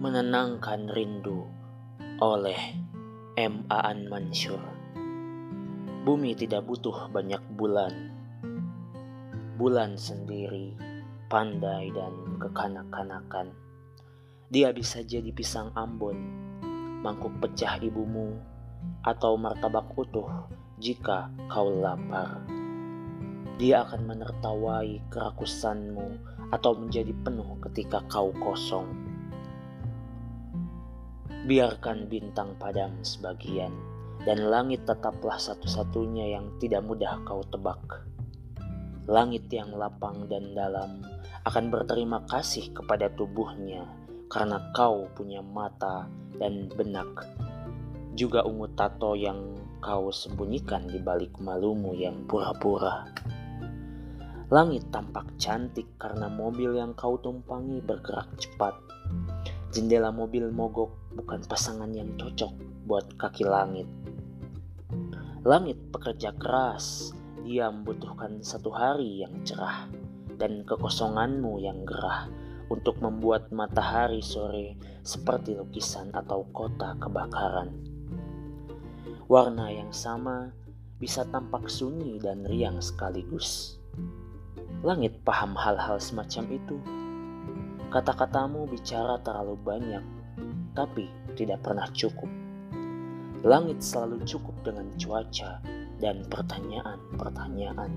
Menenangkan Rindu oleh M. Aan Mansur Bumi tidak butuh banyak bulan. Bulan sendiri, pandai dan kekanak-kanakan. Dia bisa jadi pisang ambon, mangkuk pecah ibumu Atau martabak utuh jika kau lapar. Dia akan menertawai kerakusanmu atau menjadi penuh ketika kau kosong Biarkan bintang padam sebagian, dan langit tetaplah satu-satunya yang tidak mudah kau tebak. Langit yang lapang dan dalam akan berterima kasih kepada tubuhnya karena kau punya mata dan benak. Juga ungu tato yang kau sembunyikan di balik malumu yang pura-pura. Langit tampak cantik karena mobil yang kau tumpangi bergerak cepat Jendela mobil mogok bukan pasangan yang cocok buat kaki langit. Langit pekerja keras, dia membutuhkan satu hari yang cerah dan kekosonganmu yang gerah untuk membuat matahari sore seperti lukisan atau kota kebakaran. Warna yang sama bisa tampak sunyi dan riang sekaligus. Langit paham hal-hal semacam itu Kata-katamu bicara terlalu banyak, tapi tidak pernah cukup. Langit selalu cukup dengan cuaca dan pertanyaan-pertanyaan.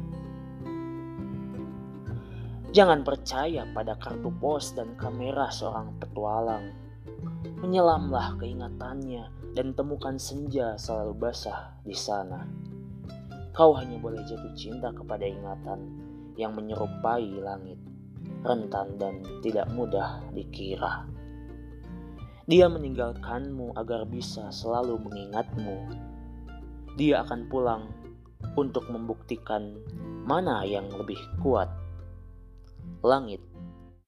Jangan percaya pada kartu pos dan kamera seorang petualang. Menyelamlah keingatannya dan temukan senja selalu basah di sana. Kau hanya boleh jatuh cinta kepada ingatan yang menyerupai langit rentan dan tidak mudah dikira. Dia meninggalkanmu agar bisa selalu mengingatmu. Dia akan pulang untuk membuktikan mana yang lebih kuat, langit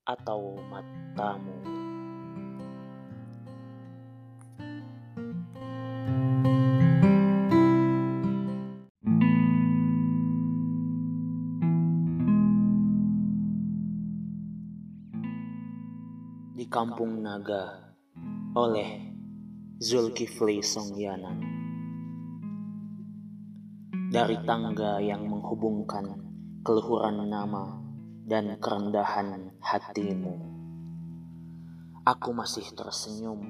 atau matamu. Di Kampung Naga oleh Zulkifli Songyanan. Dari tangga yang menghubungkan keluhuran nama dan kerendahan hatimu. Aku masih tersenyum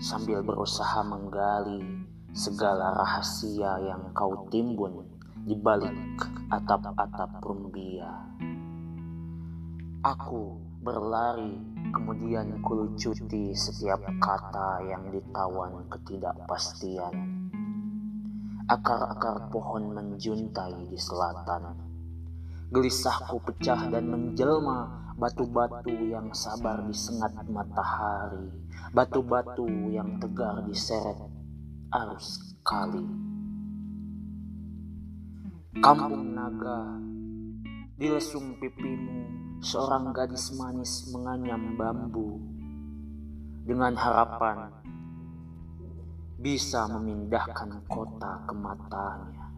sambil berusaha menggali segala rahasia yang kau timbun di balik atap-atap rumbia. Aku berlari Kemudian kulucuti setiap kata yang ditawan ketidakpastian. Akar-akar pohon menjuntai di selatan. Gelisahku pecah dan menjelma batu-batu yang sabar disengat matahari. Batu-batu yang tegar diseret arus kali. Kampung naga, di lesung pipimu seorang gadis manis menganyam bambu dengan harapan bisa memindahkan kota ke matanya.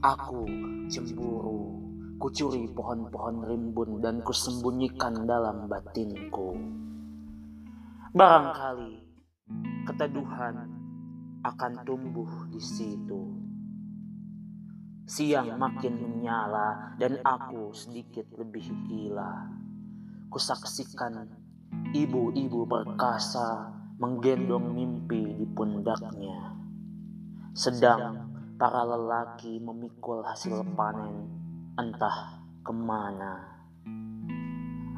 Aku cemburu, kucuri pohon-pohon rimbun dan kusembunyikan dalam batinku. Barangkali keteduhan akan tumbuh di situ. Siang makin menyala dan aku sedikit lebih gila. Kusaksikan ibu-ibu perkasa menggendong mimpi di pundaknya. Sedang para lelaki memikul hasil panen entah ke mana.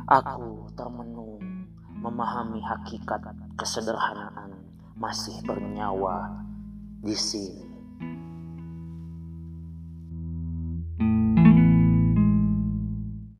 Aku termenung memahami hakikat kesederhanaan masih bernyawa di sini.